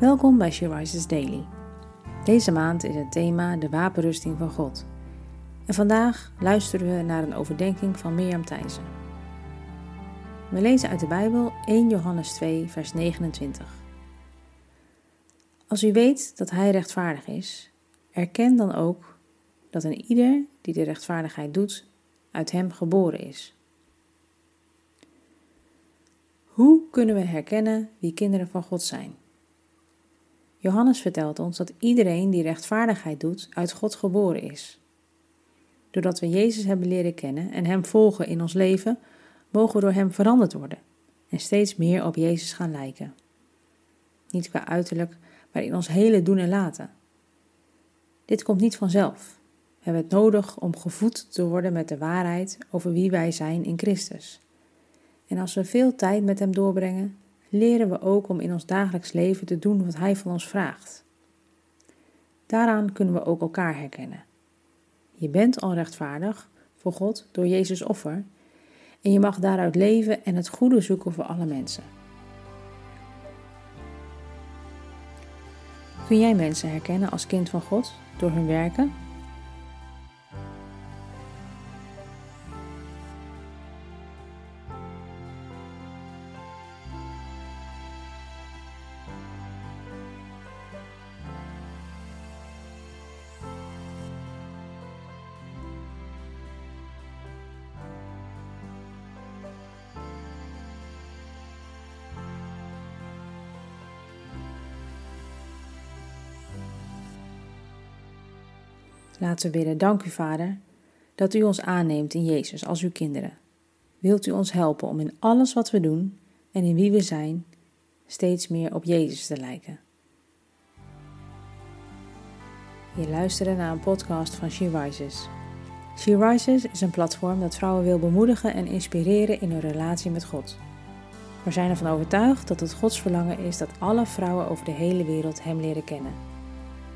Welkom bij She Daily. Deze maand is het thema de wapenrusting van God. En vandaag luisteren we naar een overdenking van Mirjam Thijssen. We lezen uit de Bijbel 1 Johannes 2, vers 29. Als u weet dat Hij rechtvaardig is, erken dan ook dat een ieder die de rechtvaardigheid doet, uit Hem geboren is. Hoe kunnen we herkennen wie kinderen van God zijn? Johannes vertelt ons dat iedereen die rechtvaardigheid doet, uit God geboren is. Doordat we Jezus hebben leren kennen en Hem volgen in ons leven, mogen we door Hem veranderd worden en steeds meer op Jezus gaan lijken. Niet qua uiterlijk, maar in ons hele doen en laten. Dit komt niet vanzelf. We hebben het nodig om gevoed te worden met de waarheid over wie wij zijn in Christus. En als we veel tijd met Hem doorbrengen, leren we ook om in ons dagelijks leven te doen wat Hij van ons vraagt. Daaraan kunnen we ook elkaar herkennen. Je bent al rechtvaardig voor God door Jezus offer en je mag daaruit leven en het goede zoeken voor alle mensen. Kun jij mensen herkennen als kind van God door hun werken Laten we bidden, dank u Vader, dat u ons aanneemt in Jezus als uw kinderen. Wilt u ons helpen om in alles wat we doen en in wie we zijn, steeds meer op Jezus te lijken. Je luisterde naar een podcast van She Rises. She Rises is een platform dat vrouwen wil bemoedigen en inspireren in hun relatie met God. We zijn ervan overtuigd dat het Gods verlangen is dat alle vrouwen over de hele wereld Hem leren kennen.